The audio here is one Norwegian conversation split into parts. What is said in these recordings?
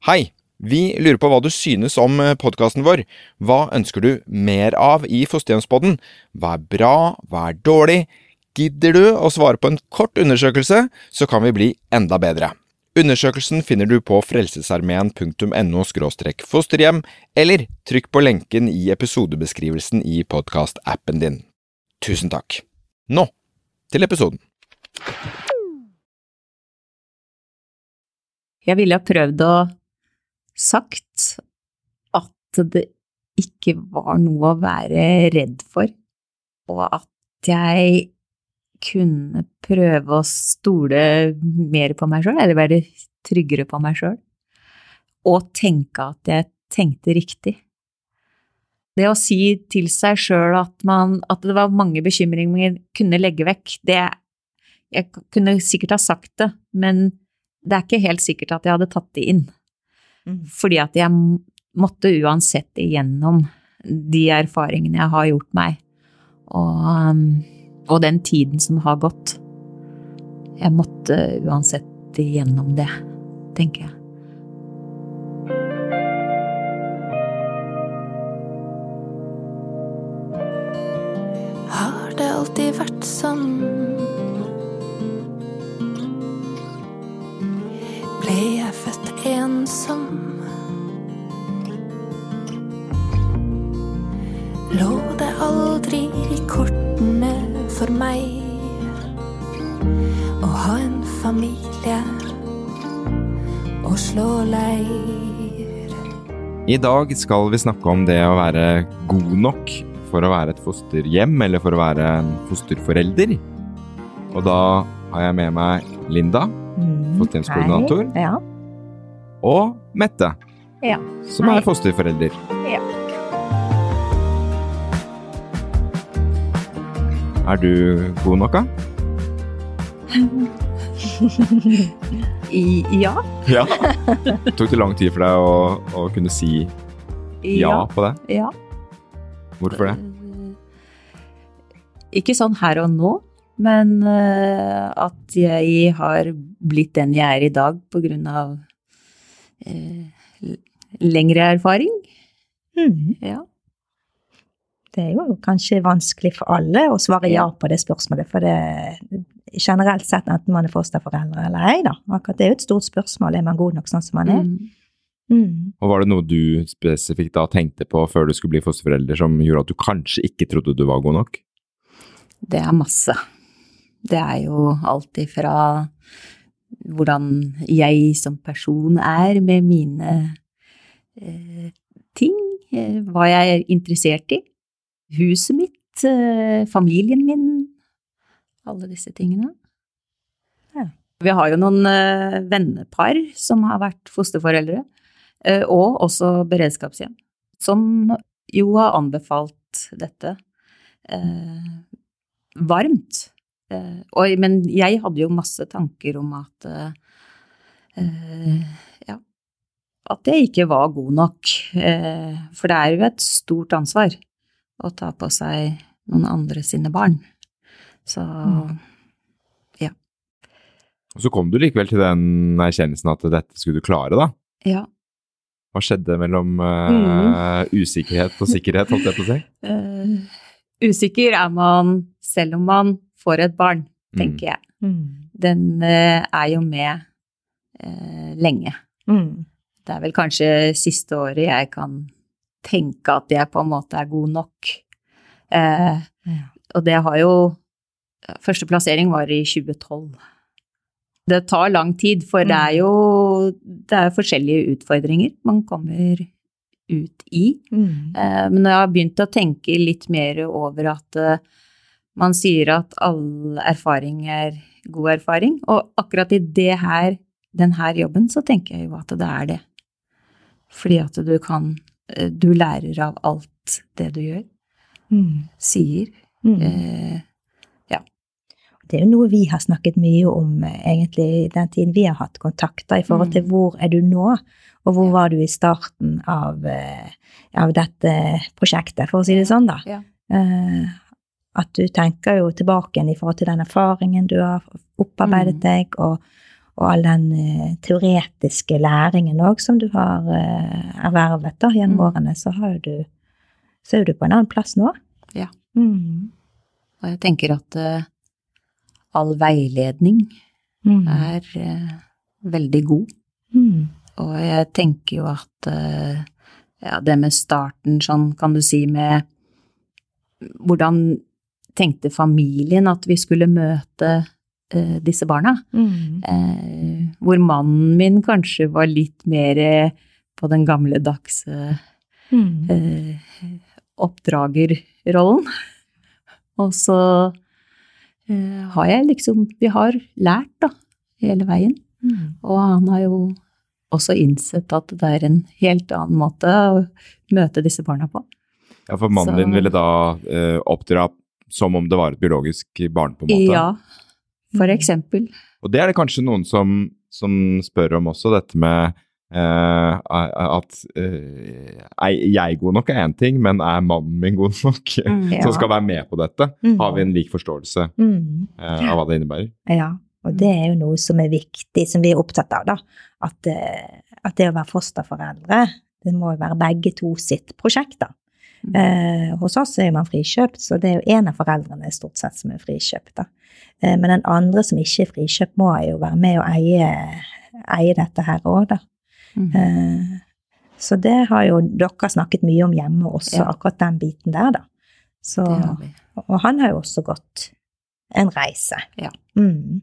Hei! Vi lurer på hva du synes om podkasten vår. Hva ønsker du mer av i Fosterhjemspodden? Hva er bra, hva er dårlig? Gidder du å svare på en kort undersøkelse, så kan vi bli enda bedre. Undersøkelsen finner du på frelsesarmeen.no fosterhjem, eller trykk på lenken i episodebeskrivelsen i podkastappen din. Tusen takk. Nå til episoden. Jeg ville ha prøvd å sagt at det ikke var noe å være redd for, og at jeg kunne prøve å stole mer på meg sjøl, eller være tryggere på meg sjøl, og tenke at jeg tenkte riktig. Det å si til seg sjøl at, at, det var mange bekymringer man kunne legge vekk, det Jeg kunne sikkert ha sagt det, men det er ikke helt sikkert at jeg hadde tatt det inn. Mm. Fordi at jeg måtte uansett igjennom de erfaringene jeg har gjort meg, og, um, og den tiden som har gått. Jeg måtte uansett igjennom det, tenker jeg. Har det alltid vært sånn? Lå det aldri i kortene for meg å ha en familie og slå leir? I dag skal vi snakke om det å være god nok for å være et fosterhjem eller for å være en fosterforelder. Og da har jeg med meg Linda, mm, fosterhjemskoordinator, ja. og Mette, ja. som er fosterforelder. Ja. Er du god nok, da? ja. ja. Tok det lang tid for deg å, å kunne si ja, ja på det? Ja. Hvorfor det? Ikke sånn her og nå, men uh, at jeg har blitt den jeg er i dag på grunn av uh, lengre erfaring. Mm. Ja. Det er jo kanskje vanskelig for alle å svare ja på det spørsmålet, for det generelt sett enten man er fosterforeldre eller ei, da. Akkurat det er jo et stort spørsmål. Er man god nok sånn som man er? Mm. Mm. Og Var det noe du spesifikt da tenkte på før du skulle bli fosterforelder som gjorde at du kanskje ikke trodde du var god nok? Det er masse. Det er jo alt ifra hvordan jeg som person er med mine eh, ting, eh, hva jeg er interessert i, huset mitt, eh, familien min, alle disse tingene. Ja. Vi har jo noen eh, vennepar som har vært fosterforeldre. Eh, og også beredskapshjem, som jo har anbefalt dette eh, varmt. Eh, og, men jeg hadde jo masse tanker om at eh, ja, at jeg ikke var god nok. Eh, for det er jo et stort ansvar å ta på seg noen andre sine barn. Så mm. ja. Og så kom du likevel til den erkjennelsen at dette skulle du klare, da? Ja. Hva skjedde mellom uh, mm. usikkerhet og sikkerhet, holdt jeg på å si? Uh, usikker er man selv om man får et barn, tenker mm. jeg. Mm. Den uh, er jo med lenge. Mm. Det er vel kanskje siste året jeg kan tenke at jeg på en måte er god nok. Ja. Og det har jo Første plassering var i 2012 det tar lang tid, for det er mm. jo det er forskjellige utfordringer man kommer ut i. Mm. Eh, men jeg har begynt å tenke litt mer over at eh, man sier at all erfaring er god erfaring, og akkurat i det her, denne jobben, så tenker jeg jo at det er det. Fordi at du kan eh, Du lærer av alt det du gjør, mm. sier. Mm. Eh, det er jo noe vi har snakket mye om egentlig den tiden vi har hatt kontakter, i forhold til hvor er du nå, og hvor var du i starten av, av dette prosjektet, for å si det sånn, da. Ja. At du tenker jo tilbake igjen i forhold til den erfaringen du har opparbeidet deg, og, og all den eh, teoretiske læringen òg som du har eh, ervervet da, gjennom Mm. årene, så, har du, så er du på en annen plass nå. Ja. Mm. Og jeg tenker at uh, all veiledning Mm. er uh, veldig god. Mm. Og jeg tenker jo at uh, ja, det med starten, sånn kan du si med Hvordan tenkte familien at vi skulle møte eh, disse barna? Mm. Eh, hvor mannen min kanskje var litt mer eh, på den gamledagse Mm. eh, oppdragerrollen. Og så eh, har jeg liksom Vi har lært, da, hele veien. Mm. Og han har jo også innsett at det er en helt annen måte å møte disse barna på. Ja, for mannen Så- din ville da eh, oppdra som om det var et biologisk barn, på en måte. Ja, for Mm. eksempel. Og det er det kanskje noen som, som spør om også, dette med eh, at eh, er jeg god nok er én ting, men er mannen min god nok Ja. som skal være med på dette? Mm. Har vi en lik forståelse Mm. eh, av hva det innebærer? Ja, og det er jo noe som er viktig, som vi er opptatt av, da. At, eh, at det å være fosterforeldre, det må jo være begge to sitt prosjekt, da. Mm. Eh, hos oss er man frikjøpt, så det er jo en av foreldrene stort sett som er frikjøpt, da. Eh, men den andre som ikke er frikjøpt, må jo være med og eie, eie dette her òg, da. Mm. Eh, så det har jo dere snakket mye om hjemme også, Ja. akkurat den biten der, da. Så, og han har jo også gått en reise. Ja. Mm.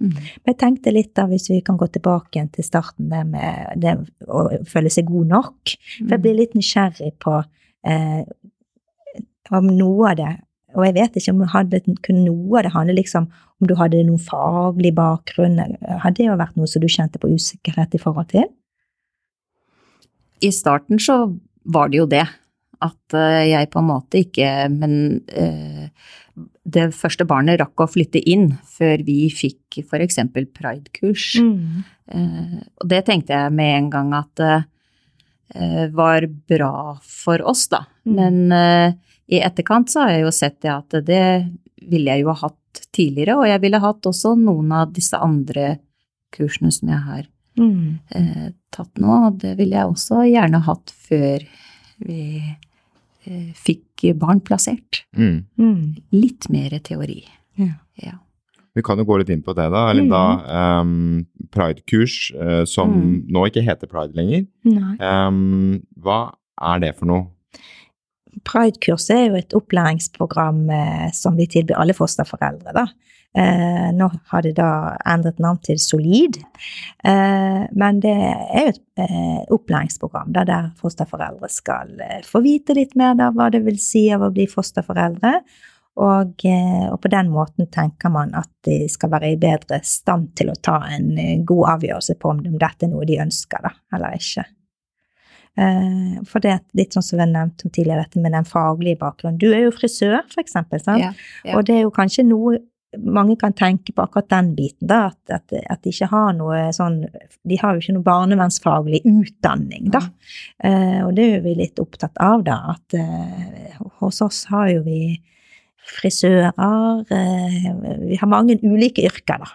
Mm. Men jeg tenkte litt da, hvis vi kan gå tilbake igjen til starten, det med det å føle seg god nok. For jeg blir litt nysgjerrig på eh, om noe av det Og jeg vet ikke om hadde, kunne noe av det handle liksom om du hadde noen faglig bakgrunn. Hadde det jo vært noe som du kjente på usikkerhet i forhold til? I starten så var det jo det. At eh, jeg på en måte ikke Men eh, det første barnet rakk å flytte inn før vi fikk eksempel pride-kurs. Mm. Eh, og det tenkte jeg med en gang at eh, var bra for oss, da. Mm. Men eh, i etterkant så har jeg jo sett det at det ville jeg jo ha hatt tidligere, og jeg ville hatt også noen av disse andre kursene som jeg har Mm. eh, tatt nå, og det ville jeg også gjerne hatt før vi eh, fikk barn plassert. Mm. Mm. Litt mer teori. Ja. Ja. Vi kan jo gå litt inn på det, da. Linda. Um, Pride-kurs, uh, som Mm. nå ikke heter Pride lenger. Um, hva er det for noe? Pride-kurs er jo et opplæringsprogram eh, som vi tilbyr alle fosterforeldre. Da. Eh, nå har det da endret navn til Solid, eh, men det er jo et eh, opplæringsprogram da, der fosterforeldre skal eh, få vite litt mer da, hva det vil si av å bli fosterforeldre. Og, eh, og på den måten tenker man at de skal være i bedre stand til å ta en eh, god avgjørelse på om dette er noe de ønsker, da, eller ikke. Eh, for det er litt sånn som vi har nevnt om tidligere, dette med den faglige bakgrunnen. Du er jo frisør, for eksempel, sant? Ja, ja. og det er jo kanskje noe mange kan tenke på akkurat den biten, da, at, at, at de ikke har noe sånn De har jo ikke noe barnevernsfaglig utdanning, da. Eh, og det er jo vi litt opptatt av, da, at hos oss har jo vi frisører eh, Vi har mange ulike yrker, da.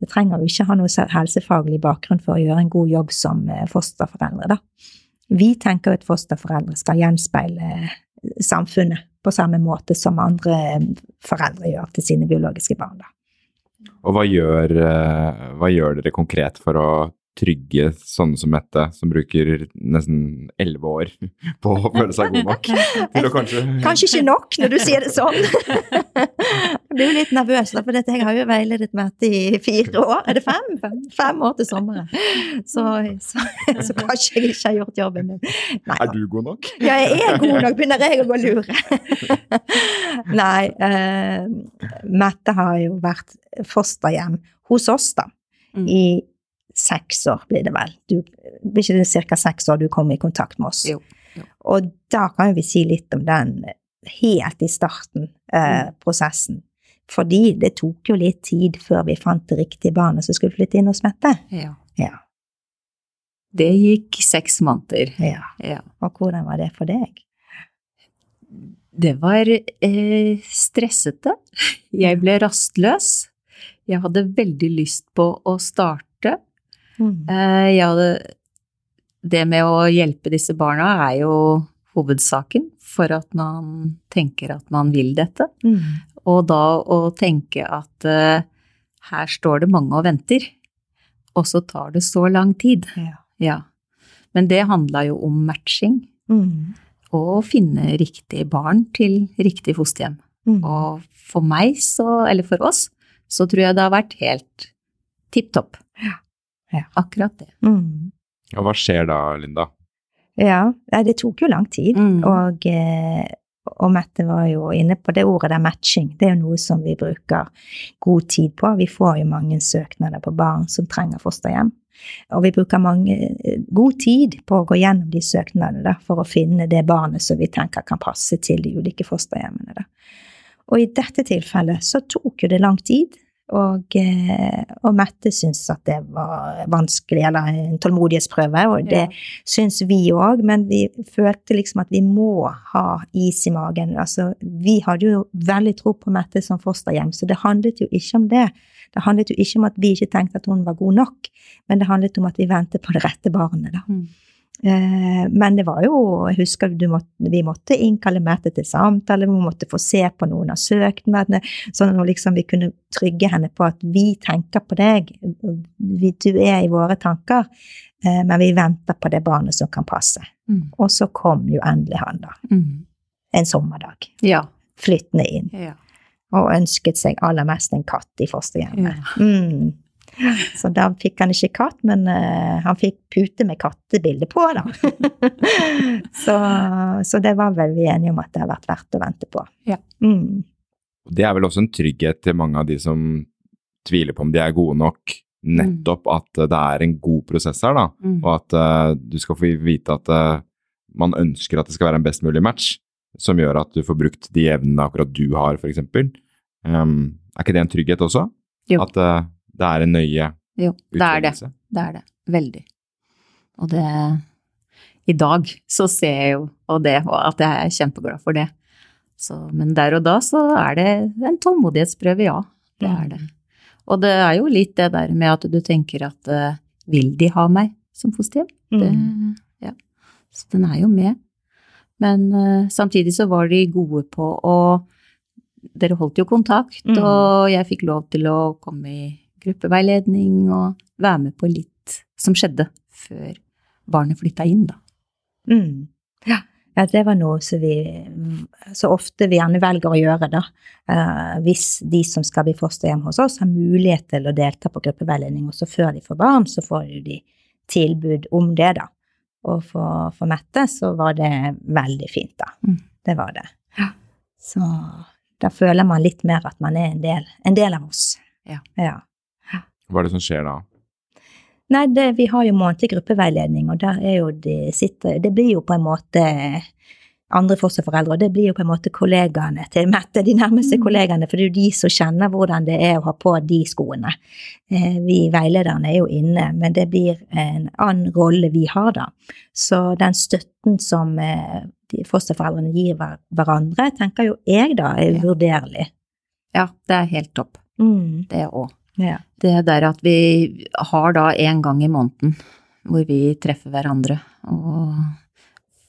Det trenger jo ikke ha noe helsefaglig bakgrunn for å gjøre en god jobb som eh, fosterforeldre, da. Vi tenker at fosterforeldre skal gjenspeile samfunnet på samme måte som andre foreldre gjør til sine biologiske barn. Da. Og hva gjør, eh, hva gjør dere konkret for å trygge sånne som Mette, som bruker nesten elleve år på å føle seg god nok? Til å kanskje Kanskje ikke nok når du sier det sånn. Jeg blir jo litt nervøs, da, for dette, jeg har jo veiledet Mette i fire år. Er det fem? Fem år til sommeren. Så, så, så kanskje jeg ikke har gjort jobben min. Nei, Er du god nok? Ja, jeg er god nok, begynner jeg å gå lure. Nei, uh, Mette har jo vært fosterhjem hos oss, da, Mm. i seks år, blir det vel. Du, blir ikke det ca. seks år du kom i kontakt med oss? Jo, jo. Og da kan vi si litt om den helt i starten, eh, Mm. prosessen. Fordi det tok jo litt tid før vi fant det riktige barnet som skulle flytte inn hos Mette. Ja. Ja. Det gikk seks måneder. ja. Ja. Og hvordan var det for deg? Det var eh, stressete. Jeg ble rastløs. Jeg hadde veldig lyst på å starte Mm. Eh, ja, det, det med å hjelpe disse barna er jo hovedsaken for at man tenker at man vil dette. Mm. Og da å tenke at uh, her står det mange og venter, og så tar det så lang tid. Ja. Ja. Men det handla jo om matching, Mm. og å finne riktig barn til riktig fosterhjem. Mm. Og for meg, så, eller for oss, så tror jeg det har vært helt tipp topp. Ja. Akkurat det. Mm. Og hva skjer da, Linda? Ja, det tok jo lang tid. Mm. Og, eh, og Mette var jo inne på det ordet der matching. Det er jo noe som vi bruker god tid på. Vi får jo mange søknader på barn som trenger fosterhjem. Og vi bruker mange, eh, god tid på å gå gjennom de søknadene da, for å finne det barnet som vi tenker kan passe til de ulike fosterhjemmene. Da. Og i dette tilfellet så tok jo det lang tid. Og, eh, og Mette syntes at det var vanskelig, eller en tålmodighetsprøve, og det syns vi òg, men vi følte liksom at vi må ha is i magen. Altså, vi hadde jo veldig tro på Mette som fosterhjem, så det handlet jo ikke om det. Det handlet jo ikke om at vi ikke tenkte at hun var god nok, men det handlet om at vi ventet på det rette barnet. da. Mm. Eh, men det var jo, jeg husker du måtte, vi måtte innkalle Mette til samtale, vi måtte få se på noen av søknadene, sånn at liksom vi kunne trygge henne på at vi tenker på deg, du er i våre tanker, eh, men vi venter på det barnet som kan passe. Mm. Og så kom jo endelig han da, Mm. en sommerdag, Ja. flyttende inn, ja. og ønsket seg aller mest en katt i fosterhjemmet. Ja. Mm. Så da fikk han ikke katt, men uh, han fikk pute med kattebilde på, da. så, så det var vel vi enige om at det har vært verdt å vente på. Ja. Mm. Det er vel også en trygghet til mange av de som tviler på om de er gode nok, nettopp at eh, det er en god prosess her, da. Mm. Og at uh, du skal få vite at uh, man ønsker at det skal være en best mulig match, som gjør at du får brukt de evnene akkurat du har, f.eks. Um, er ikke det en trygghet også? Jo. At det er en nøye Jo, det er det. Det er det. Veldig. Og det I dag så ser jeg jo og det, og at jeg er kjempeglad for det. Så, men der og da så er det en tålmodighetsprøve, ja. Det er det. Og det er jo litt det der med at du tenker at uh, vil de ha meg som fosterhjem? Det, Mm. ja. Så den er jo med. Men uh, samtidig så var de gode på å Dere holdt jo kontakt, Mm. og jeg fikk lov til å komme i gruppeveiledning og være med på litt som skjedde før barnet flytta inn, da. Mm. Ja. ja, det var noe som vi så ofte vi gjerne velger å gjøre, da. Eh, hvis de som skal bli fosterhjem hos oss, har mulighet til å delta på gruppeveiledning, også før de får barn, så får jo de tilbud om det, da. Og for, for Mette så var det veldig fint, da. Mm. Det var det. Så da føler man litt mer at man er en del, en del av oss. Ja. ja. Hva er det som skjer da? Nei, det, vi har jo månedlig gruppeveiledning, og der er jo de sitter Det blir jo på en måte andre fosterforeldre, og det blir jo på en måte kollegaene til Mette, de nærmeste Mm. kollegaene, for det er jo de som kjenner hvordan det er å ha på de skoene. Eh, Vi veilederne er jo inne, men det blir en annen rolle vi har da. Så den støtten som eh, de fosterforeldrene gir hver- hverandre, tenker jo jeg da er Ja. vurderlig. Ja, det er helt topp. Mm. Det òg. Ja. Det der at vi har da en gang i måneden hvor vi treffer hverandre. Og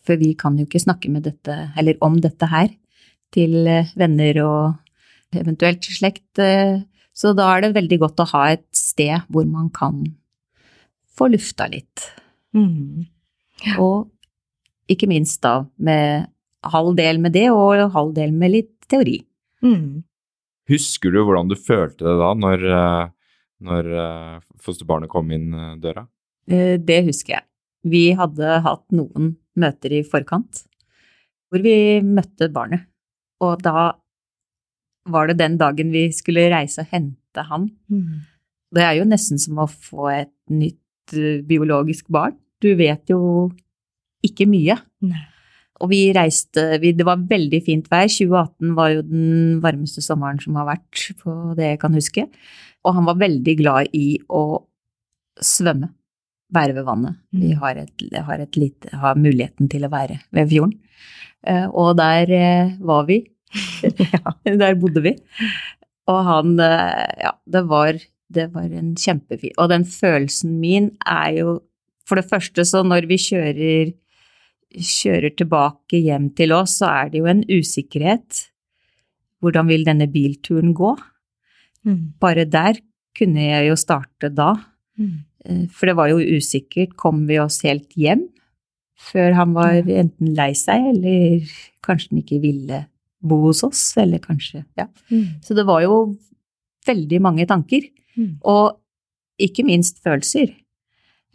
for vi kan jo ikke snakke med dette, eller om dette her, til eh, venner og eventuelt slekt. eh, Så da er det veldig godt å ha et sted hvor man kan få lufta litt. Mm. Og ikke minst da med halv del med det, og halv del med litt teori. Mm. Husker du hvordan du følte det da, når, eh, når eh, fosterbarnet kom inn eh, døra? Eh, Det husker jeg. Vi hadde hatt noen møter i forkant hvor vi møtte barnet. Og da var det den dagen vi skulle reise og hente han. Mm. Det er jo nesten som å få et nytt biologisk barn. Du vet jo ikke mye. Nei. Og vi reiste vi, Det var veldig fint vær. 2018 var jo den varmeste sommeren som har vært, på det jeg kan huske. Og han var veldig glad i å svømme. Være ved vannet. Vi Mm. har, et, har, et lite, har muligheten til å være ved fjorden. Eh, Og der eh, var vi. Ja. Der bodde vi. Og han eh, Ja, det var det var en kjempefin Og den følelsen min er jo For det første, så når vi kjører, kjører tilbake hjem til oss, så er det jo en usikkerhet. Hvordan vil denne bilturen gå? Mm. Bare der kunne jeg jo starte da. Mm. Eh, For det var jo usikkert. Kom vi oss helt hjem før han var enten lei seg, eller kanskje han ikke ville bo hos oss, eller kanskje Ja. Mm. Så det var jo veldig mange tanker. Mm. Og ikke minst følelser.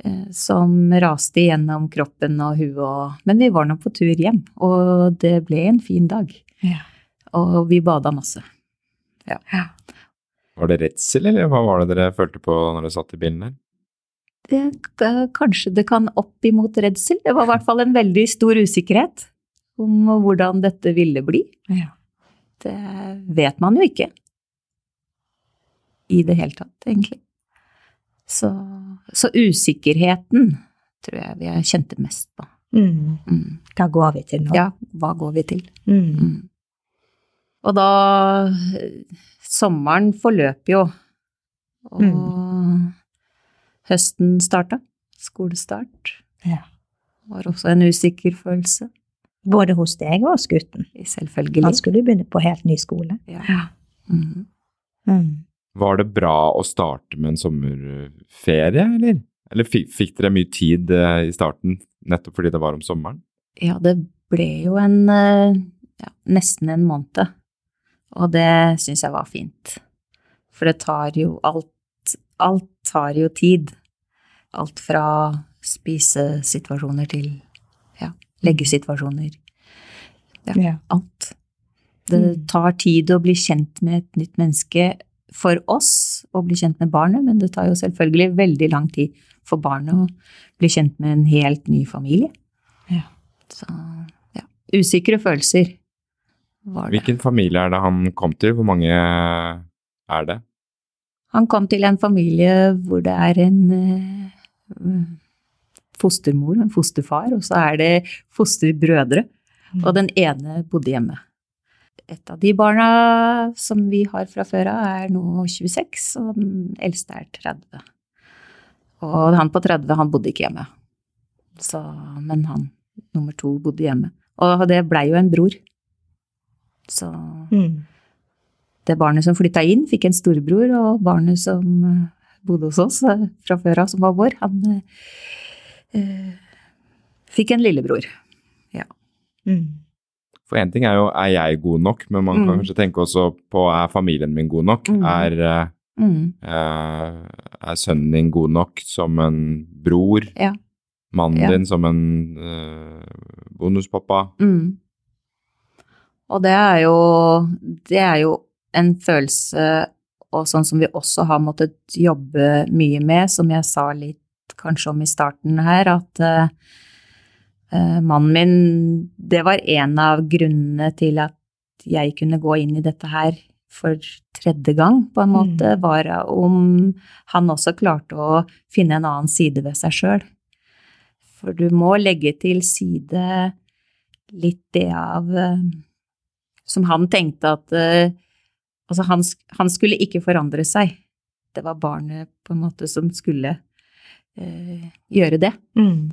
Eh, Som raste gjennom kroppen og huet og Men vi var nå på tur hjem, og det ble en fin dag. Ja. Og vi bada masse. Ja. Var det redsel, eller hva var det dere følte på når dere satt i bilen der? det, kanskje det kan opp imot redsel. Det var i hvert fall en veldig stor usikkerhet om hvordan dette ville bli. Ja. Det vet man jo ikke. I det hele tatt, egentlig. Så, så usikkerheten tror jeg vi kjente mest på. Mm. Mm. Hva går vi til nå? Ja, hva går vi til? Mm. Mm. Og da Sommeren forløp jo, og høsten starta. Skolestart. Ja. Var også en usikker følelse. Både hos deg og hos gutten. Selvfølgelig. Han skulle begynne på helt ny skole. Ja. Ja. Var det bra å starte med en sommerferie, eller? Eller fikk, fikk dere mye tid eh, i starten nettopp fordi det var om sommeren? ja, det ble jo en eh, ja, nesten en måned. Og det syns jeg var fint. For det tar jo alt Alt tar jo tid. Alt fra spisesituasjoner til ja, leggesituasjoner. Ja. alt. Det Mm. tar tid å bli kjent med et nytt menneske for oss å bli kjent med barnet, men det tar jo selvfølgelig veldig lang tid for barnet å bli kjent med en helt ny familie. Ja. Så ja, usikre følelser var det. Hvilken familie er det han kom til? Hvor mange er det? Han kom til en familie hvor det er en eh, fostermor og en fosterfar, og så er det fosterbrødre. Og den ene bodde hjemme. Et av de barna som vi har fra før av, er nå 26, og den eldste er 30. Og han på 30, han bodde ikke hjemme. Så, men han nummer to bodde hjemme. Og det blei jo en bror. Så Mm. det barnet som flytta inn, fikk en storbror, og barnet som eh, bodde hos oss eh, fra før av, som var vår, han eh, eh, fikk en lillebror. Mm. For én ting er jo er jeg god nok, men man kan Mm. kanskje tenke også på er familien min god nok? Mm. Er, eh, er sønnen din god nok som en bror? Ja. Mannen Ja. din som en uh, bonuspappa? Mm. Og det er jo Det er jo en følelse og sånn som vi også har måttet jobbe mye med, som jeg sa litt kanskje om i starten her, at uh, mannen min Det var en av grunnene til at jeg kunne gå inn i dette her for tredje gang, på en måte, var om han også klarte å finne en annen side ved seg sjøl. For du må legge til side litt det av eh, Som han tenkte at eh, Altså, han, han skulle ikke forandre seg. Det var barnet på en måte som skulle eh, gjøre det. Mm.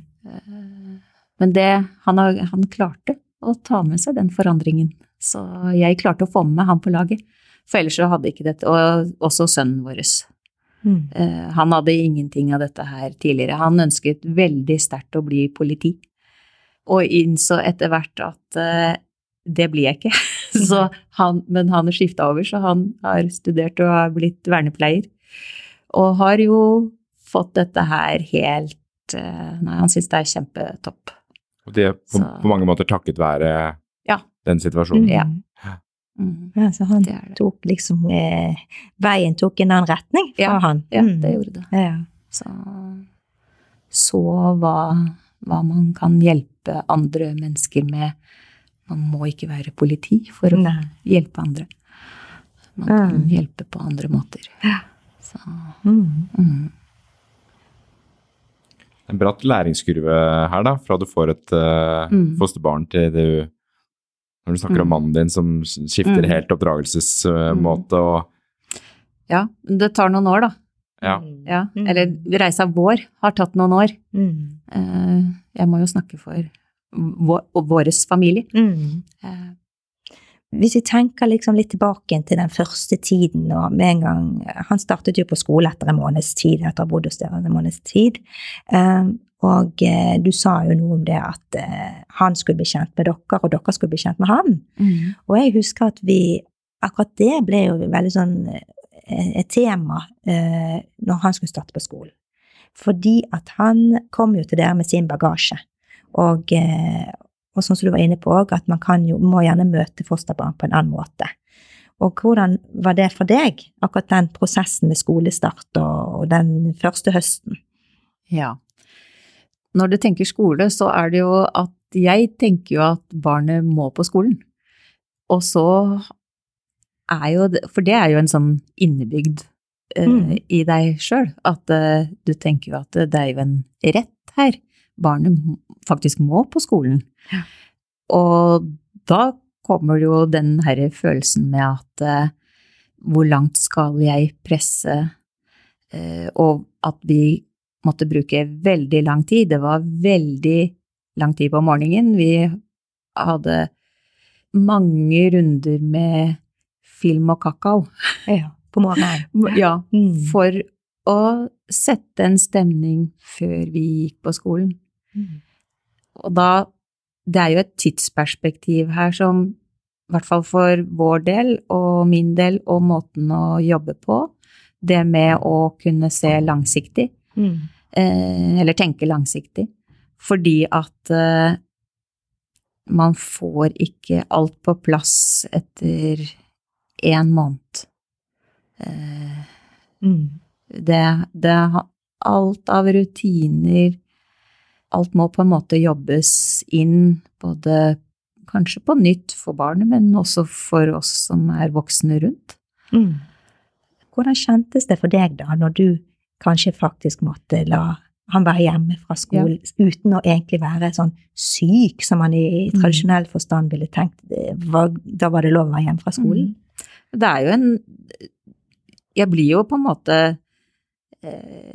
Men det han, har, han klarte å ta med seg den forandringen. Så jeg klarte å få med meg han på laget. For ellers så hadde ikke dette Og også sønnen vår. Mm. Eh, Han hadde ingenting av dette her tidligere. Han ønsket veldig sterkt å bli politi, og innså etter hvert at uh, det blir jeg ikke. Så han, men han har skifta over, så han har studert og har blitt vernepleier. Og har jo fått dette her helt eh, Nei, han syns det er kjempetopp. Og det er på, Så- på mange måter takket være Ja. den situasjonen. Ja. Mm. Mm, Ja, så han det det. tok liksom eh, Veien tok en annen retning for Ja, han. Ja, Mm. det gjorde det. Ja. Så så hva, hva man kan hjelpe andre mennesker med. Man må ikke være politi for å Nei. hjelpe andre. Man kan Mm. hjelpe på andre måter. Ja. Så, Mm. Mm. En bratt læringskurve her, da, fra du får et uh, Mm. fosterbarn til du Når du snakker om Mm. mannen din som skifter Mm. helt oppdragelsesmåte og Ja, det tar noen år, da. Ja. Mm. Ja, Mm. eller reisa vår har tatt noen år. Mm. Eh, Jeg må jo snakke for vår, og våres familie. Eh, Hvis vi tenker liksom litt tilbake til den første tiden, og med en gang Han startet jo på skole etter en måneds tid, etter å ha bodd hos dere en måneds tid. Um, og eh, du sa jo noe om det at eh, han skulle bli kjent med dere, og dere skulle bli kjent med han. mm. Og jeg husker at vi Akkurat det ble jo veldig sånn eh, et tema eh, når han skulle starte på skolen. Fordi at han kom jo til dere med sin bagasje. Og, eh, og sånn som du var inne på òg, at man kan jo, må gjerne møte fosterbarn på en annen måte. Og hvordan var det for deg, akkurat den prosessen med skolestart og, og den første høsten? Ja. Når du tenker skole, så er det jo at jeg tenker jo at barnet må på skolen. Og så er jo det For det er jo en sånn innebygd uh, Mm. i deg sjøl, at uh, du tenker jo at det er jo en rett her. Barnet faktisk må på skolen. Ja. Og da kommer jo den herre følelsen med at eh, hvor langt skal jeg presse, eh, og at vi måtte bruke veldig lang tid. Det var veldig lang tid på morgenen. Vi hadde mange runder med film og kakao. Ja, på morgenen. Ja, Mm. for å sette en stemning før vi gikk på skolen. Mm. Og da Det er jo et tidsperspektiv her som, i hvert fall for vår del og min del, og måten å jobbe på, det med å kunne se langsiktig, Mm. eh, eller tenke langsiktig, fordi at eh, man får ikke alt på plass etter én måned. Eh, Mm. det, det alt av rutiner Alt må på en måte jobbes inn, både kanskje på nytt for barnet, men også for oss som er voksne rundt. Mm. Hvordan kjentes det for deg da, når du kanskje faktisk måtte la han være hjemme fra skolen uten å egentlig være sånn syk, som man i Mm. tradisjonell forstand ville tenkt? Var, da var det lov å være hjemme fra skolen? Det er jo en Jeg blir jo på en måte eh,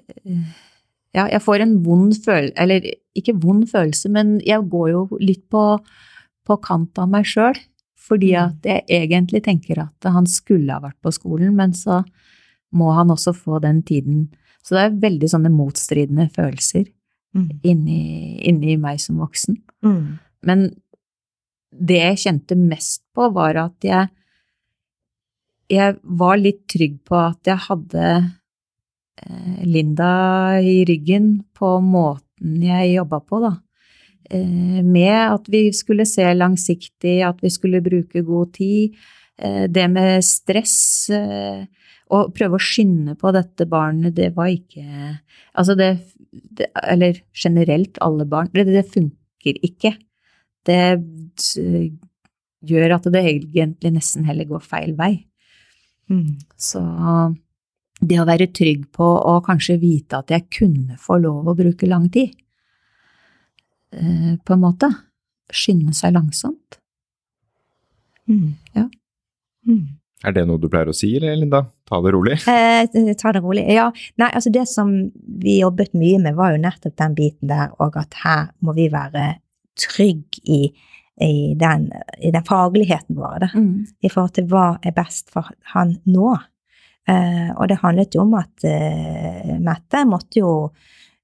Ja, jeg får en vond følelse Eller ikke vond følelse, men jeg går jo litt på, på kant av meg sjøl. Fordi Mm. at jeg egentlig tenker at han skulle ha vært på skolen, men så må han også få den tiden. Så det er veldig sånne motstridende følelser Mm. inni, inni meg som voksen. Mm. Men det jeg kjente mest på, var at jeg Jeg var litt trygg på at jeg hadde Linda i ryggen på måten jeg jobba på, da. Eh, Med at vi skulle se langsiktig, at vi skulle bruke god tid. Eh, Det med stress eh, Å prøve å skynde på dette barnet, det var ikke Altså det, det Eller generelt alle barn. Det, det funker ikke. Det eh, gjør at det egentlig nesten heller går feil vei. Mm. Så det å være trygg på å kanskje vite at jeg kunne få lov å bruke lang tid, eh, på en måte, skynde seg langsomt. Mm. Ja. Mm. Er det noe du pleier å si, eller Linda? Ta det rolig. Eh, ta det rolig. Ja, nei, altså det som vi jobbet mye med, var jo nettopp den biten der, og at her må vi være trygg i, i, den, i den fagligheten vår, da, i forhold til hva er best for han nå. Eh, og det handlet jo om at eh, Mette måtte jo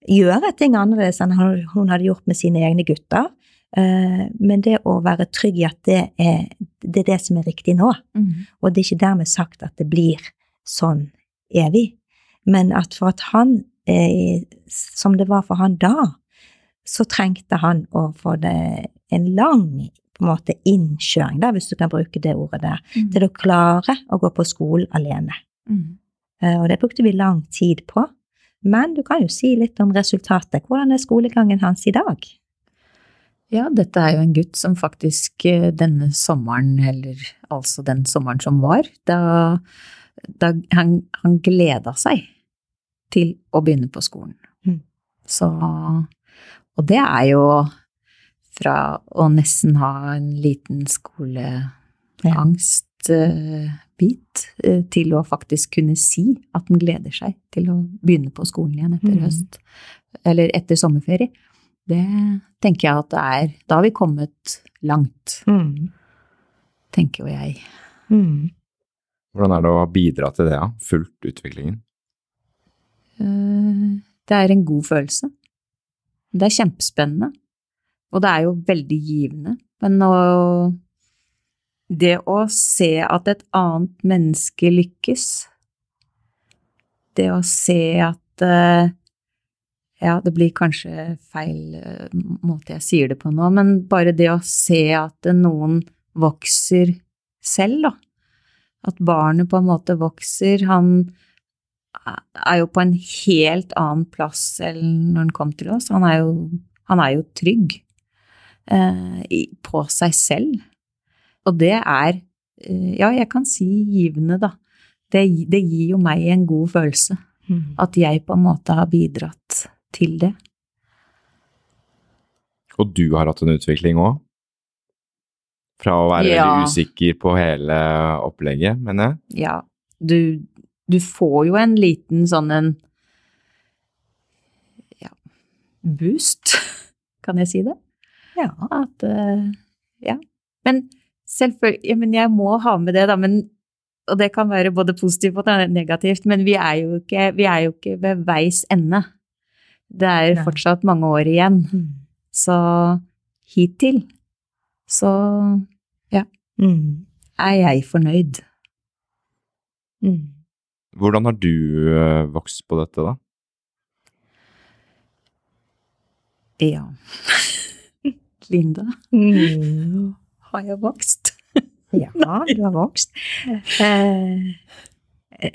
gjøre ting annerledes enn hun hadde gjort med sine egne gutter. Eh, men det å være trygg i at det er, det er det som er riktig nå. Mm. Og det er ikke dermed sagt at det blir sånn evig, men at for at han, som det var for han da, så trengte han å få det en lang på en måte innkjøring, da, hvis du kan bruke det ordet der, Mm. til å klare å gå på skolen alene. Mm. Eh, Og det brukte vi lang tid på. Men du kan jo si litt om resultatet. Hvordan er skolegangen hans i dag? Ja, dette er jo en gutt som faktisk eh, denne sommeren, eller altså den sommeren som var, da, da han, han gleda seg til å begynne på skolen. Mm. Så Og det er jo fra å nesten ha en liten skoleangst godbit eh, til å faktisk kunne si at den gleder seg til å begynne på skolen igjen etter mm. høst, eller etter sommerferie. Det tenker jeg at det er Da har vi kommet langt, Mm. tenker jo jeg. Mm. Hvordan er det å bidra til det, ja? Fulgt utviklingen? Eh, Det er en god følelse. Det er kjempespennende. Og det er jo veldig givende. Men å Det å se at et annet menneske lykkes, det å se at eh, Ja, det blir kanskje feil eh, måte jeg sier det på nå, men bare det å se at noen vokser selv, da. At barnet på en måte vokser. Han er jo på en helt annen plass enn når han kom til oss. Han er jo, han er jo trygg eh, på seg selv. Og det er, eh, ja, jeg kan si givende, da. Det, det gir jo meg en god følelse. Mm. At jeg på en måte har bidratt til det. Og du har hatt en utvikling òg? Fra å være Ja. veldig usikker på hele opplegget, mener jeg? Ja, du, du får jo en liten sånn en ja, boost, kan jeg si det? Ja. At eh, ja. Men selvfølgelig, men jeg må ha med det, da. Men, og det kan være både positivt og negativt, men vi er jo ikke, vi er jo ikke ved veis ende. Det er Nei. fortsatt mange år igjen. Mm. Så hittil så Mm. er jeg fornøyd. Mm. Hvordan har du øh, vokst på dette, da? Ja. Linda, Mm. Har jeg vokst? Ja, du har vokst. Eh,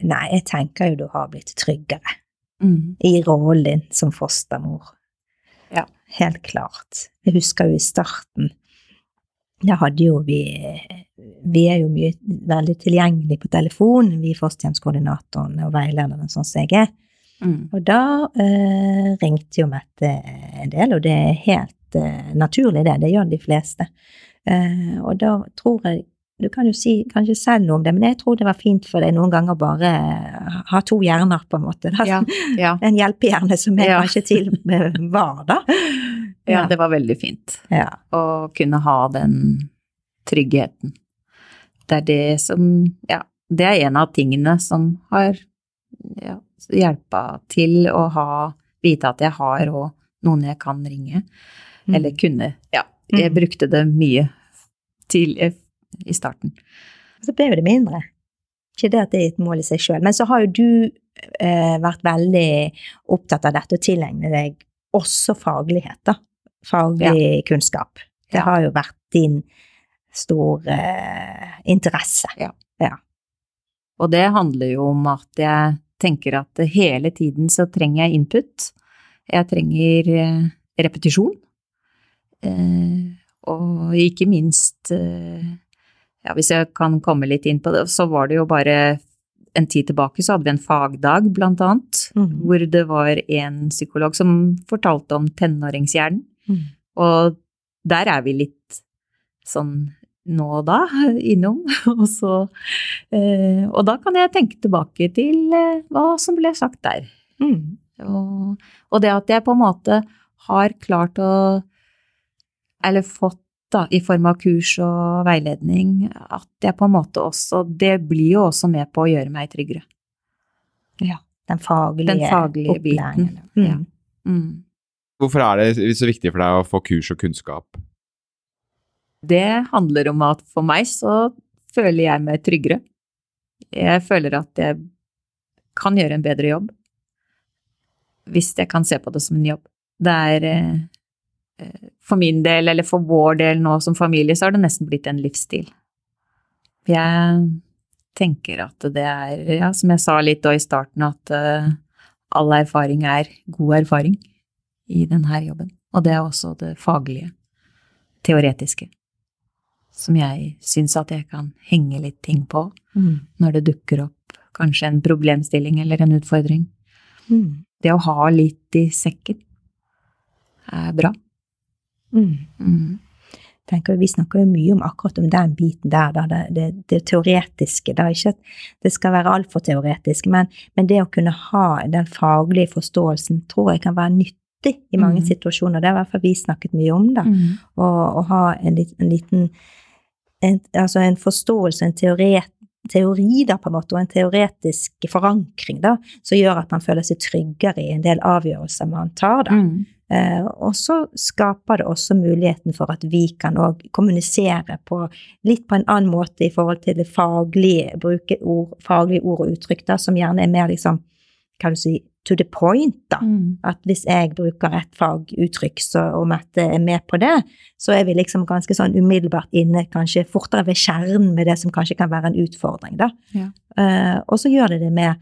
nei, jeg tenker jo du har blitt tryggere Mm. i rollen din som fostermor. Ja. Helt klart. Jeg husker jo i starten, da hadde jo vi Vi er jo mye veldig tilgjengelige på telefon, vi fosterhjemskoordinatorene og veilederen sånn som jeg er. Mm. Og da eh, ringte jo Mette en del, og det er helt eh, naturlig det, det gjør de fleste. Eh, og da tror jeg Du kan jo si kanskje selv noe om det, men jeg tror det var fint for deg noen ganger bare eh, ha to hjerner, på en måte. Ja, ja. En hjelpehjerne som jeg Ja. kanskje til var, da. ja, det var veldig fint Ja. å kunne ha den tryggheten. Det er det som Ja, det er en av tingene som har ja, hjelpa til å ha Vite at jeg har òg noen jeg kan ringe. Mm. Eller kunne. Ja, jeg Mm. brukte det mye til, i starten. Så ble jo det mindre. Ikke det at det er et mål i seg sjøl. Men så har jo du eh, vært veldig opptatt av dette å tilegne deg også faglighet, da. Faglig kunnskap. Det Ja. har jo vært din store eh, interesse. Og det handler jo om at jeg tenker at hele tiden så trenger jeg input. Jeg trenger eh, repetisjon. Eh, og ikke minst eh, ja, Hvis jeg kan komme litt inn på det, så var det jo bare en tid tilbake så hadde vi en fagdag, blant annet, mm. hvor det var en psykolog som fortalte om tenåringshjernen. Mm. Og der er vi litt sånn nå og da innom. Og, så, eh, og da kan jeg tenke tilbake til eh, hva som ble sagt der. Mm. Og, og det at jeg på en måte har klart å Eller fått da, i form av kurs og veiledning, at jeg på en måte også Det blir jo også med på å gjøre meg tryggere. Den faglige, Den faglige biten, Mm. ja. Mm. Hvorfor er det så viktig for deg å få kurs og kunnskap? Det handler om at for meg så føler jeg meg tryggere. Jeg føler at jeg kan gjøre en bedre jobb. Hvis jeg kan se på det som en jobb. Det er eh, For min del, eller for vår del nå som familie, så har det nesten blitt en livsstil. Jeg tenker at det er, ja, som jeg sa litt da i starten, at uh, all erfaring er god erfaring i denne jobben. Og det er også det faglige, teoretiske som jeg syns at jeg kan henge litt ting på Mm. når det dukker opp kanskje en problemstilling eller en utfordring. Mm. Det å ha litt i sekken er bra. Mm. Mm. tenker Vi snakker jo mye om akkurat om den biten der, da, det, det, det teoretiske. Da. Ikke at det skal være altfor teoretisk, men, men, det å kunne ha den faglige forståelsen tror jeg kan være nyttig i mange mm. situasjoner. Det har i hvert fall vi snakket mye om, da. Mm. Å ha en, en liten en, altså en forståelse, en teoret, teori da, på en måte, og en teoretisk forankring da, som gjør at man føler seg tryggere i en del avgjørelser man tar. da. Mm. Eh, og så skaper det også muligheten for at vi kan òg kommunisere på litt på en annen måte i forhold til det faglige, bruke ord, faglige ord og uttrykk, da, som gjerne er mer liksom, kan du si, to the point, da. Mm. At hvis jeg bruker et faguttrykk, så, og Mette er med på det, så er vi liksom ganske sånn umiddelbart inne, kanskje fortere ved kjernen med det som kanskje kan være en utfordring, da. Ja. Uh, og så gjør det det med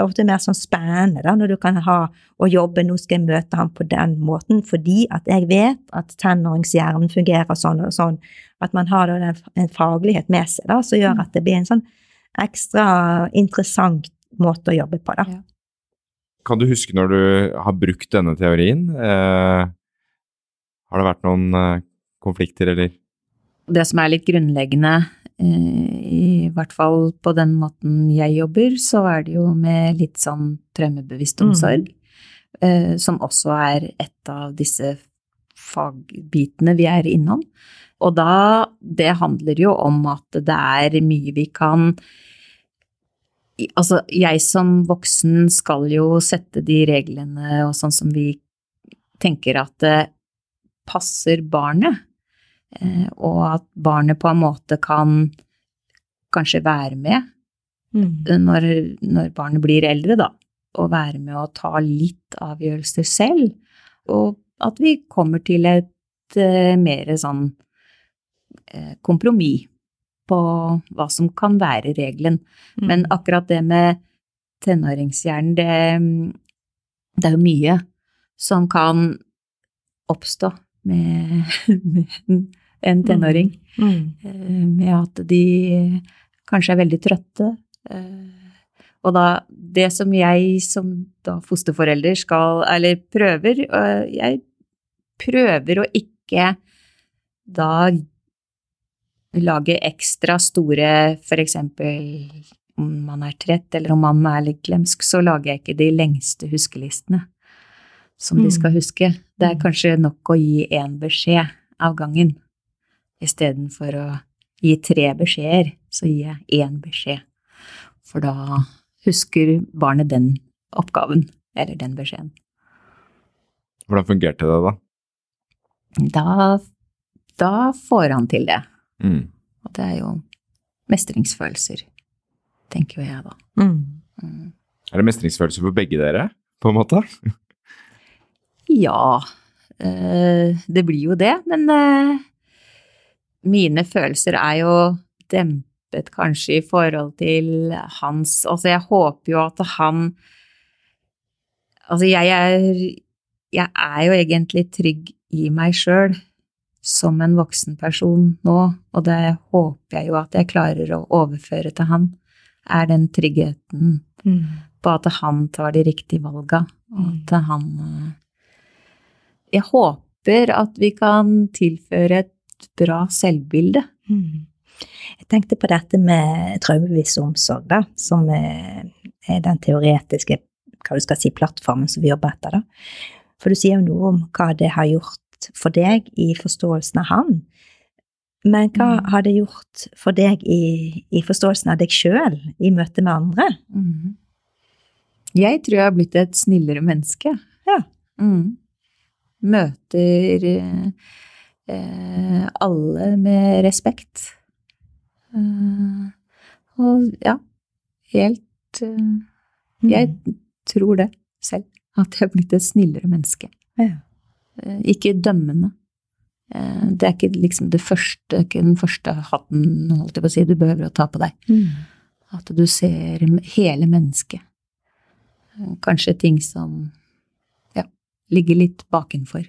ofte mer sånn spennende da, når du kan ha å jobbe Nå skal jeg møte ham på den måten fordi at jeg vet at tenåringshjernen fungerer sånn og sånn. At man har da en faglighet med seg da, som gjør mm. at det blir en sånn ekstra interessant måte å jobbe på. da. Ja. Kan du huske når du har brukt denne teorien? Eh, har det vært noen eh, konflikter, eller? Det som er litt grunnleggende I hvert fall på den måten jeg jobber, så er det jo med litt sånn traumebevisst omsorg. Mm. Som også er et av disse fagbitene vi er innom. Og da Det handler jo om at det er mye vi kan Altså, jeg som voksen skal jo sette de reglene og sånn som vi tenker at det passer barnet. Eh, og at barnet på en måte kan kanskje være med mm. når, når, barnet blir eldre, da. Og være med å ta litt avgjørelser selv. Og at vi kommer til et uh, mer sånn uh, kompromiss på hva som kan være regelen. Mm. Men akkurat det med tenåringshjernen, det, det er jo mye som kan oppstå med, med en mm. tenåring. Mm. Mm. Med at de kanskje er veldig trøtte. Eh, og da Det som jeg som da fosterforelder skal Eller prøver eh, Jeg prøver å ikke da lage ekstra store eksempel om man er trett, eller om man er litt glemsk, så lager jeg ikke de lengste huskelistene som de skal huske. Det er kanskje nok å gi én beskjed av gangen istedenfor å gi tre beskjeder, så gir jeg én beskjed. For da husker barnet den oppgaven, eller den beskjeden. Hvordan fungerte det, da? Da, da får han til det. Mm. Og det er jo mestringsfølelser, tenker jo jeg da. Mm. Mm. Er det mestringsfølelser for begge dere, på en måte? ja, øh, det blir jo det. Men øh, mine følelser er jo dempet kanskje i forhold til hans Altså, jeg håper jo at han Altså, jeg er Jeg er jo egentlig trygg i meg sjøl som en voksen person nå, og det håper jeg jo at jeg klarer å overføre til han, er den tryggheten mm. på at han tar de riktige valga, og mm. at han Jeg håper at vi kan tilføre et bra selvbilde. Mm. Jeg tenkte på dette med traumebevisst omsorg, da, som er, den teoretiske hva du skal si, plattformen som vi jobber etter. da. For du sier jo noe om hva det har gjort for deg i forståelsen av han. Men hva mm. har det gjort for deg i, i forståelsen av deg sjøl i møte med andre? Mm. Jeg tror jeg har blitt et snillere menneske. Ja. Mm. Møter eh, alle med respekt. Eh, og ja, helt eh, Jeg mm. tror det selv, at jeg har blitt et snillere menneske. Ja. Eh, ikke dømmende. Eh, det er ikke liksom det første, ikke den første hatten holdt jeg på å si, du behøver å ta på deg. Mm. At du ser hele mennesket. Kanskje ting som ja, ligger litt bakenfor.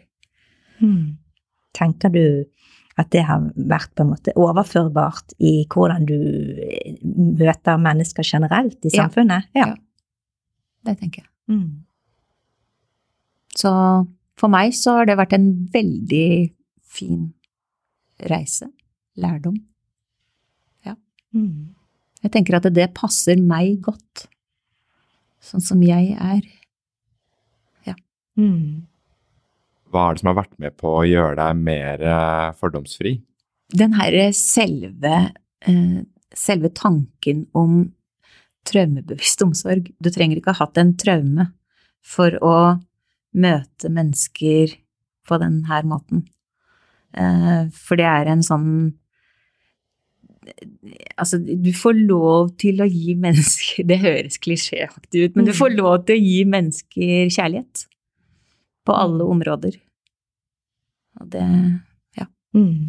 Mm. Tenker du at det har vært på en måte overførbart i hvordan du eh, møter mennesker generelt i samfunnet? Ja. ja. Det tenker jeg. Mm. Så for meg så har det vært en veldig fin reise, lærdom. Mm. Jeg tenker at det passer meg godt, sånn som jeg er. Ja. Mm. Hva er det som har vært med på å gjøre deg mer eh, fordomsfri? Den herre selve, eh, selve tanken om traumebevisst omsorg Du trenger ikke ha hatt en traume for å møte mennesker på den her måten. Eh, for det er en sånn Altså, du får lov til å gi mennesker Det høres klisjéaktig ut, men du får lov til å gi mennesker kjærlighet. På alle områder. Og det, Mm.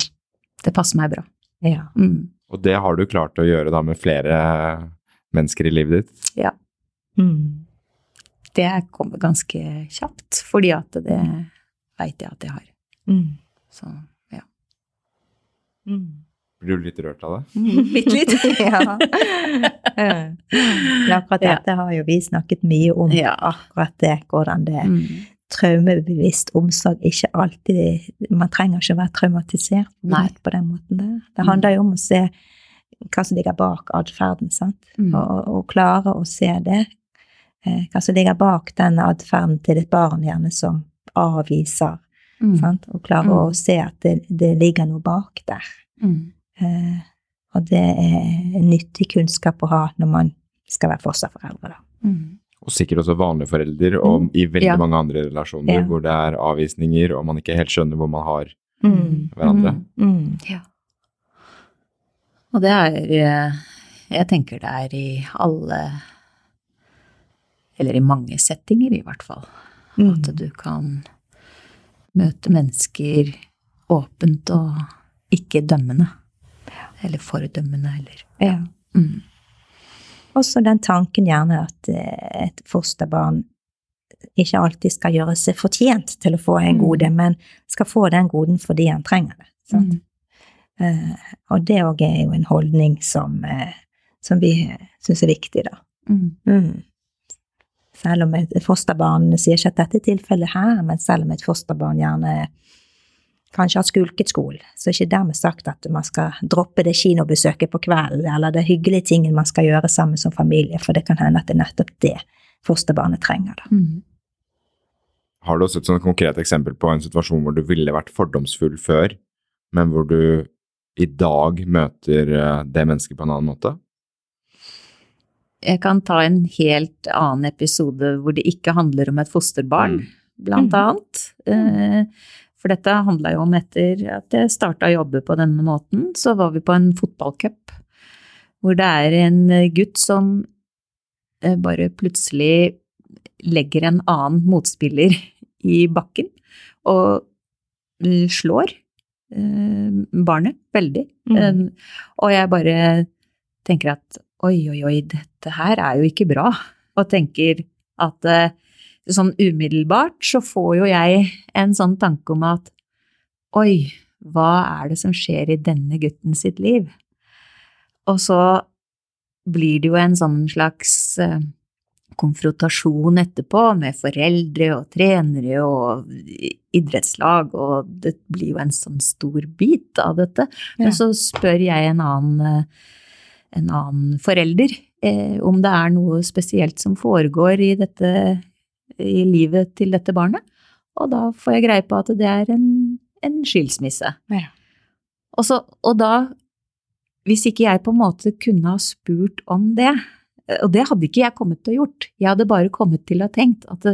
det passer meg bra. Ja. Mm. Og det har du klart å gjøre da med flere mennesker i livet ditt? Mm. Det kommer ganske kjapt, fordi at det veit jeg at jeg har. Mm. Så ja. Mm. Blir du litt rørt av det? Bitte litt. ja. Men akkurat dette har jo vi snakket mye om. Ja. Akkurat det, hvordan det. Mm. Traumebevisst omsorg ikke alltid Man trenger ikke å være traumatisert Nei. på den måten der. Det Mm. handler jo om å se hva som ligger bak atferden, sant. Mm. Og, og, klare å se det. Eh, hva som ligger bak den atferden til et barn gjerne som avviser. Mm. Sant? Og klare Mm. å se at det, det ligger noe bak der. Mm. Eh, og det er nyttig kunnskap å ha når man skal være fosterforeldre. Da. Mm. Og sikkert også vanlige forelder, og i veldig Ja. mange andre relasjoner Ja. hvor det er avvisninger, og man ikke helt skjønner hvor man har Mm. hverandre. Mm. Ja. Og det er eh, Jeg tenker det er i alle Eller i mange settinger, i hvert fall. Mm. At du kan møte mennesker åpent og ikke dømmende. Eller fordømmende, eller Ja. Også den tanken gjerne at eh, et fosterbarn ikke alltid skal gjøre seg fortjent til å få en Mm. gode, men skal få den goden fordi han trenger det. Mm. Uh, og det òg er jo en holdning som, uh, som vi syns er viktig, da. Mm. Mm. Selv om et fosterbarn sier ikke at dette er tilfellet her, men selv om et fosterbarn gjerne kanskje har skulket skolen, så ikke dermed sagt at man skal droppe det kinobesøket på kvelden, eller det hyggelige tingen man skal gjøre sammen som familie, for det kan hende at det er nettopp det fosterbarnet trenger. Da. Mm. Har du også et sånn konkret eksempel på en situasjon hvor du ville vært fordomsfull før, men hvor du i dag møter eh, det mennesket på en annen måte? Jeg kan ta en helt annen episode hvor det ikke handler om et fosterbarn, Mm. blant Mm. annet. Eh, For dette handla jo om etter at jeg starta å jobbe på denne måten, så var vi på en fotballcup hvor det er en gutt som eh, bare plutselig legger en annen motspiller i bakken og eh, slår eh, barnet veldig. Mm. Og jeg bare tenker at oi, oi, oi, dette her er jo ikke bra. Og tenker at sånn umiddelbart så får jo jeg en sånn tanke om at oi, hva er det som skjer i denne gutten sitt liv? Og så blir det jo en sånn slags eh, konfrontasjon etterpå med foreldre og trenere og idrettslag, og det blir jo en sånn stor bit av dette. Ja. Men så spør jeg en annen, eh, en annen forelder eh, om det er noe spesielt som foregår i, dette, i livet til dette barnet, og da får jeg greie på at det er en, en skilsmisse. Ja. Og, så, og da, hvis ikke jeg på en måte kunne ha spurt om det, og det hadde ikke jeg kommet til å gjort, jeg hadde bare kommet til å ha tenkt at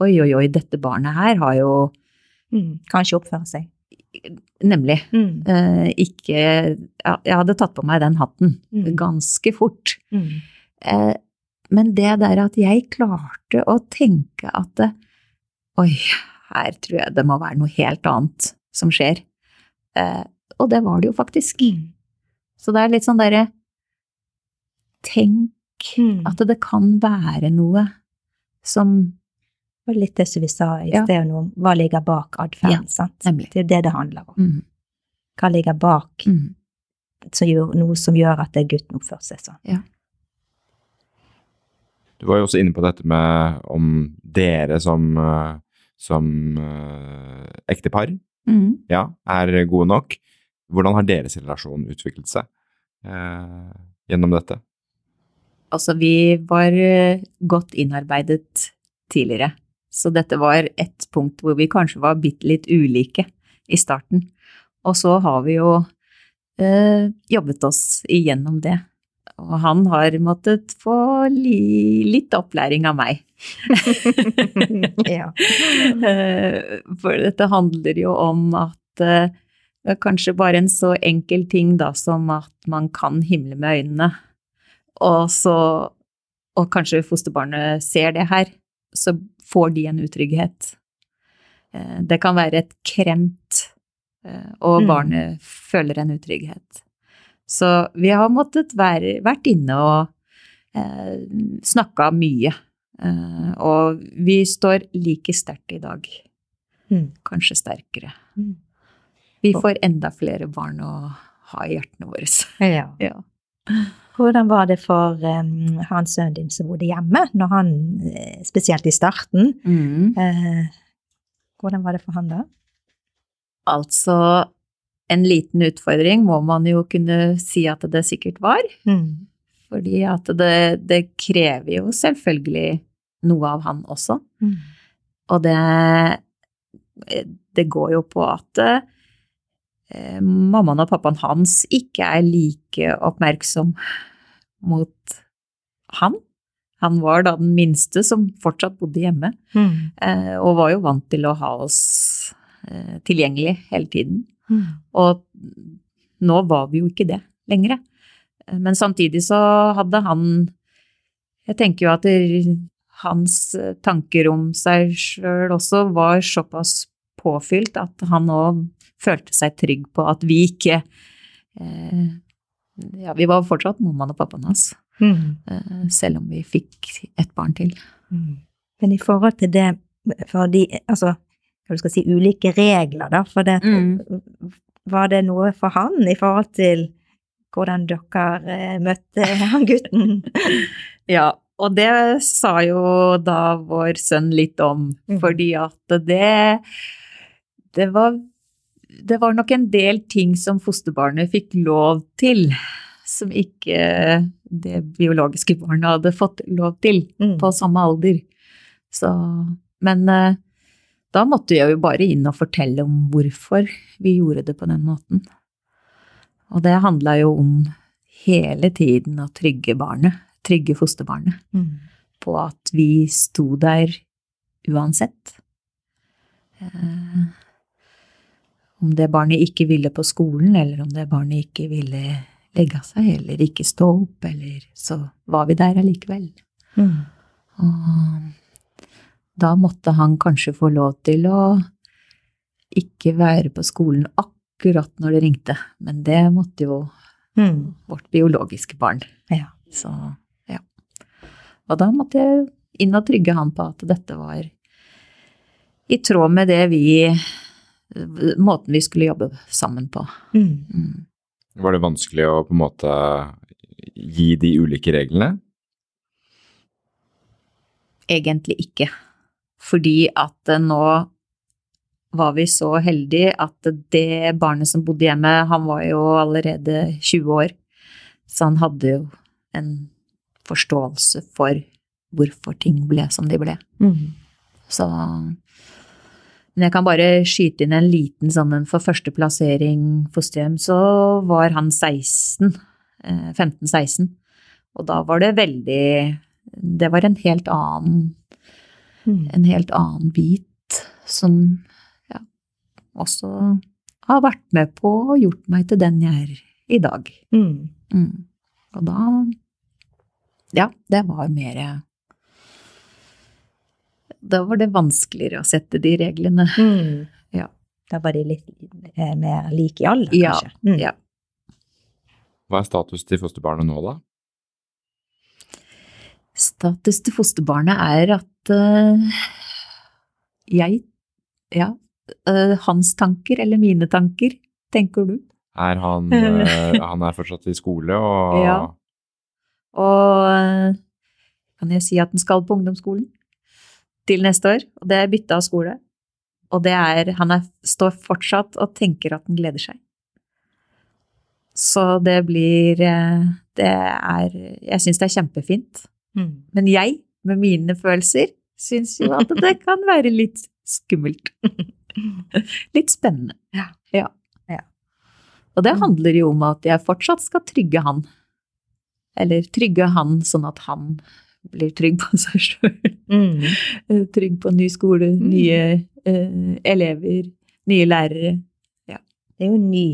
oi, oi, oi, dette barnet her har jo Mm. Kanskje oppføre seg. Nemlig. Mm. Eh, ikke ja, Jeg hadde tatt på meg den hatten Mm. ganske fort. Mm. Eh, men det der at jeg klarte å tenke at det, Oi, her tror jeg det må være noe helt annet som skjer. Eh, og det var det jo faktisk. Mm. Så det er litt sånn derre Tenk Mm. at det kan være noe som Og litt det som vi sa i Ja. sted, om hva ligger bak atferden. sant? nemlig. Det er det det handler om. mm, Hva ligger bak mm, noe som gjør at det gutten oppfører seg sånn. Du var jo også inne på dette med om dere som, eh, som uh, ektepar mm, ja, er gode nok. hvordan har deres relasjon utviklet seg uh, gjennom dette? Altså, vi var godt innarbeidet tidligere, så dette var et punkt hvor vi kanskje var bitte litt ulike i starten. Og så har vi jo eh, jobbet oss igjennom det. Og han har måttet få li litt opplæring av meg. ja. Eh, For dette handler jo om at eh, kanskje bare en så enkel ting da som at man kan himle med øynene, og så og kanskje fosterbarnet ser det her, så får de en utrygghet. Eh, Det kan være et kremt, eh, og Mm. barnet føler en utrygghet. Så vi har måttet være, vært inne og eh, snakka mye. Eh, og vi står like sterkt i dag. Mm. Kanskje sterkere. Mm. Vi får enda flere barn å ha i hjertene våre. Ja. Ja. Hvordan var det for um, han sønnen din som bodde hjemme, når han, eh, spesielt i starten, Mm. eh, hvordan var det for han da? Altså, en liten utfordring må man jo kunne si at det sikkert var. Mm. Fordi at det, det krever jo selvfølgelig noe av han også. Mm. Og det, det går jo på at eh, mammaen og pappaen hans ikke er like oppmerksom mot han. Han var da den minste som fortsatt bodde hjemme, Mm. eh, og var jo vant til å ha oss eh, tilgjengelig hele tiden. Mm. Og nå var vi jo ikke det lenger. Men samtidig så hadde han Jeg tenker jo at det, hans tanker om seg sjøl også var såpass påfylt at han òg følte seg trygg på at vi ikke eh, Ja, vi var fortsatt mammaen og pappaen hans, Mm. eh, selv om vi fikk et barn til. Mm. Men i forhold til det, for de, altså, hva du skal si, ulike regler da, for det, Mm. var det noe for han i forhold til hvordan dere eh, møtte han gutten? Ja, og det sa jo da vår sønn litt om, mm. fordi at det det var, det var nok en del ting som fosterbarnet fikk lov til, som ikke det biologiske barnet hadde fått lov til Mm. på samme alder. Så, men eh, da måtte jeg jo bare inn og fortelle om hvorfor vi gjorde det på den måten. Og det handla jo om hele tiden å trygge barnet, trygge fosterbarnet, Mm. på at vi sto der uansett. Eh, om det barnet ikke ville på skolen, eller om det barnet ikke ville legge av seg, eller ikke stå opp, eller så var vi der allikevel. Mm. Og da måtte han kanskje få lov til å ikke være på skolen akkurat når det ringte, men det måtte jo Mm. vårt biologiske barn. Ja. Så, ja. Og da måtte jeg inn og trygge han på at dette var i tråd med det vi Måten vi skulle jobbe sammen på. Mm. Mm. Var det vanskelig å på en måte gi de ulike reglene? Egentlig ikke. Fordi at eh, nå var vi så heldige at det barnet som bodde hjemme, han var jo allerede 20 år, så han hadde jo en forståelse for hvorfor ting ble som de ble. Mm. Så Men jeg kan bare skyte inn en liten sånn en for første plassering fosterhjem, så var han 16, eh, 15-16, og da var det veldig Det var en helt annen. En helt annen bit som ja, også har vært med på og gjort meg til den jeg er i dag. Mm. Mm. Og da Ja, det var mer Da var det vanskeligere å sette de reglene. Mm. Ja. Da var de litt eh, mer like i alder, Ja, kanskje? Mm. ja. Hva er status til fosterbarnet nå, da? Status til fosterbarnet er at eh, jeg Ja, uh, hans tanker eller mine tanker, tenker du? Er han, uh, han er fortsatt i skole og Ja. Og kan jeg si at han skal på ungdomsskolen til neste år, og det er bytte av skole. Og det er Han er, står fortsatt og tenker at han gleder seg. Så det blir Det er Jeg syns det er kjempefint. Mm. Men jeg, med mine følelser, syns jo at det kan være litt skummelt. Litt spennende. Ja. ja. Ja. Og det Mm. handler jo om at jeg fortsatt skal trygge han. Eller trygge han sånn at han blir trygg på seg sjøl. Mm. Trygg på ny skole, Mm. nye eh, elever, nye lærere. Det er jo ny.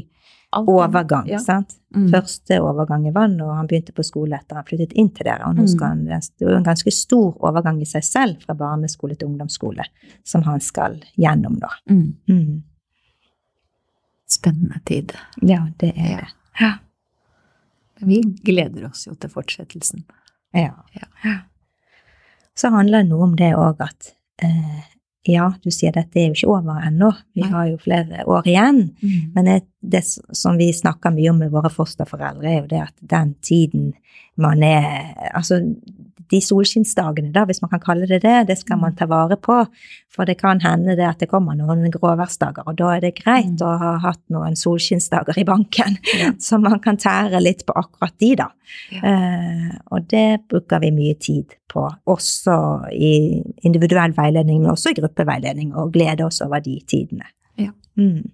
Overgang, Ja. sant? Mm. Første overgang i vann, og han begynte på skole etter han flyttet inn til dere. Og nå Mm. skal han, det er en ganske stor overgang i seg selv fra barneskole til ungdomsskole, som han skal gjennom nå. Mm. Mm. Spennende tid. Ja, det er Ja. det. Ja. Men vi gleder oss jo til fortsettelsen. Ja. Ja. Så handler det noe om det òg at eh, ja, du sier dette er jo ikke over ennå, vi har jo flere år igjen. Mm. Men det, det som vi snakker mye om med våre fosterforeldre, er jo det at den tiden man er Altså, de solskinnsdagene, da, hvis man kan kalle det det, det skal man ta vare på. For det kan hende det at det kommer noen gråværsdager, og da er det greit å ha hatt noen solskinnsdager i banken, Ja. så man kan tære litt på akkurat de, da. Ja. Eh, og det bruker vi mye tid på, også i individuell veiledning, men også i gruppeveiledning, og glede oss over de tidene. Ja. Mm.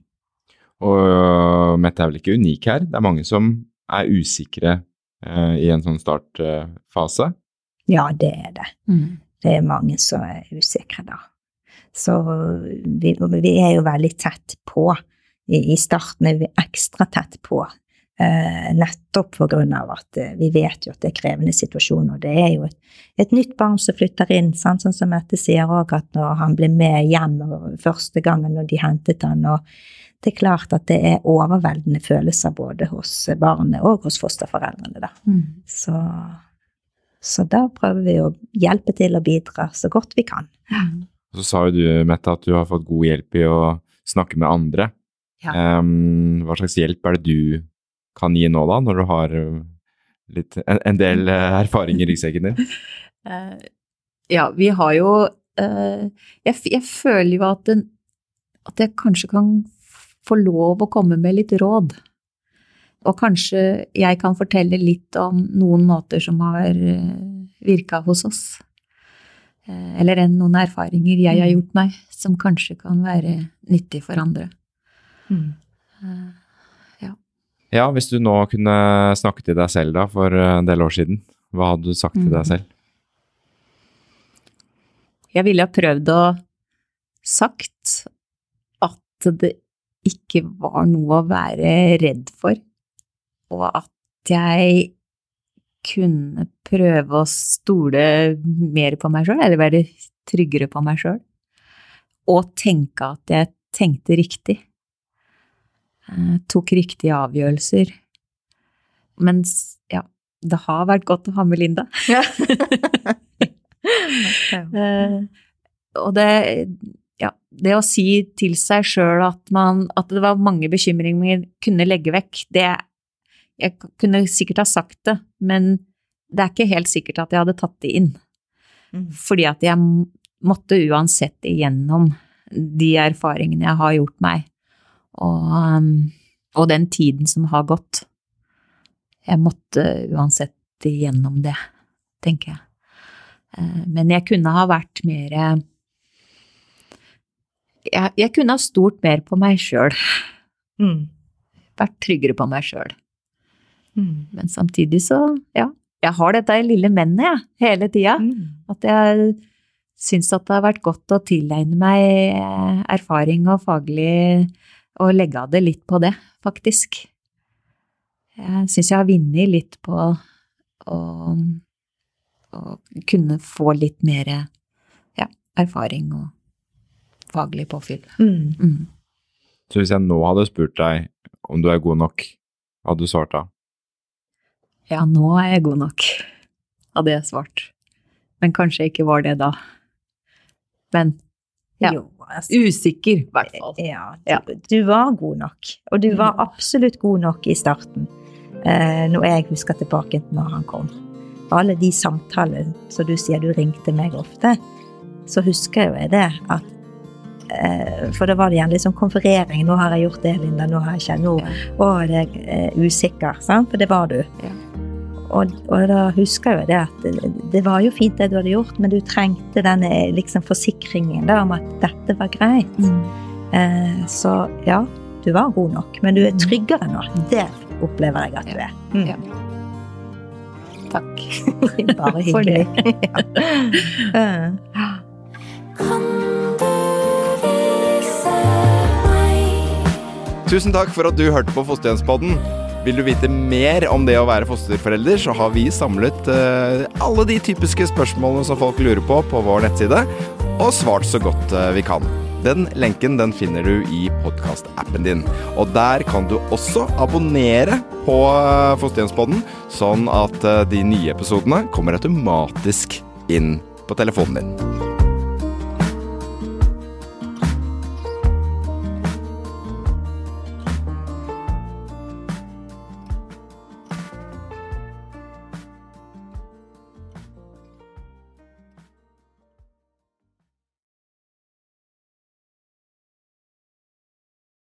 Og øh, Mette er vel ikke unik her. Det er mange som er usikre eh, i en sånn startfase. Ja, det er det. Mm. Det er mange som er usikre da. Så vi, vi er jo veldig tett på. I, I starten er vi ekstra tett på. Eh, nettopp på grunn av at vi vet jo at det er krevende situasjoner. Det er jo et, et nytt barn som flytter inn, sant? sånn som Mette sier òg, at når han ble med hjem første gangen når de hentet han, og det er klart at det er overveldende følelser både hos barnet og hos fosterforeldrene. da. Mm. Så, så da prøver vi å hjelpe til og bidra så godt vi kan. Mm. Så sa jo du, Mette, at du har fått god hjelp i å snakke med andre. Ja. Um, hva slags hjelp er det du kan gi nå, da, når du har øh, litt, en, en del øh, erfaring i ryggsekken din? uh, ja, vi har jo uh, jeg, jeg føler jo at, den, at jeg kanskje kan få lov å komme med litt råd. Og kanskje jeg kan fortelle litt om noen måter som har virka hos oss. Eh, Eller en, noen erfaringer jeg har Mm. gjort meg, som kanskje kan være nyttig for andre. Mm. Ja, hvis du nå kunne snakke til deg selv da, for en del år siden, hva hadde du sagt til deg Mhm. selv? Jeg ville ha prøvd å sagt at det ikke var noe å være redd for, og at jeg kunne prøve å stole mer på meg sjøl, eller være tryggere på meg sjøl, og tenke at jeg tenkte riktig. jeg Tok riktige avgjørelser. Mens, ja, det har vært godt å ha med Linda. Eh, og det, ja, det å si til seg sjøl at, at det var mange bekymringer kunne legge vekk, det Jeg kunne sikkert ha sagt det, men det er ikke helt sikkert at jeg hadde tatt det inn. Mm. Fordi at jeg måtte uansett igjennom de erfaringene jeg har gjort meg, og, um, og den tiden som har gått. Jeg måtte uansett igjennom det, tenker jeg. Eh, Men jeg kunne ha vært mer jeg, jeg kunne ha stolt mer på meg sjøl. Mm. Vært tryggere på meg sjøl. Mm. Men samtidig så, ja. Jeg har dette lille mennet, jeg, hele tida. Mm. At jeg syns at det har vært godt å tilegne meg erfaring og faglig Og legge av det litt på det, faktisk. Jeg syns jeg har vunnet litt på å, å kunne få litt mer ja, erfaring og faglig påfyll. Mm. Mm. Så hvis jeg nå hadde spurt deg om du er god nok, hadde du svart da? Ja, nå er jeg god nok, hadde jeg svart. Men kanskje jeg ikke var det da. Men Ja. Jo, altså, usikker, i hvert fall. Ja, Ja. du, var god nok. Og du var absolutt god nok i starten, eh, når jeg husker tilbake til når han kom. Alle de samtalene som du sier du ringte meg ofte, så husker jo jeg det at For da var det igjen sånn konferering. 'Nå har jeg gjort det, Linda. Nå har jeg ikke Nå Ja. det er jeg eh, usikker.' Sant? For det var du. Ja. Og, og da husker jeg jo det at det, det var jo fint det du hadde gjort, men du trengte denne liksom forsikringen da, om at dette var greit. Eh, så ja, du var god nok, men du er tryggere nå. Det opplever jeg at du er. Mm. Ja. Takk. Bare For det. hyggelig. ja. Tusen takk for at du hørte på Fosterhjemspodden. Vil du vite mer om det å være fosterforelder, så har vi samlet uh, alle de typiske spørsmålene som folk lurer på, på vår nettside, og svart så godt uh, vi kan. Den lenken den finner du i podkastappen din. Og der kan du også abonnere på uh, Fosterhjemspodden, sånn at de nye episodene kommer automatisk inn på telefonen din.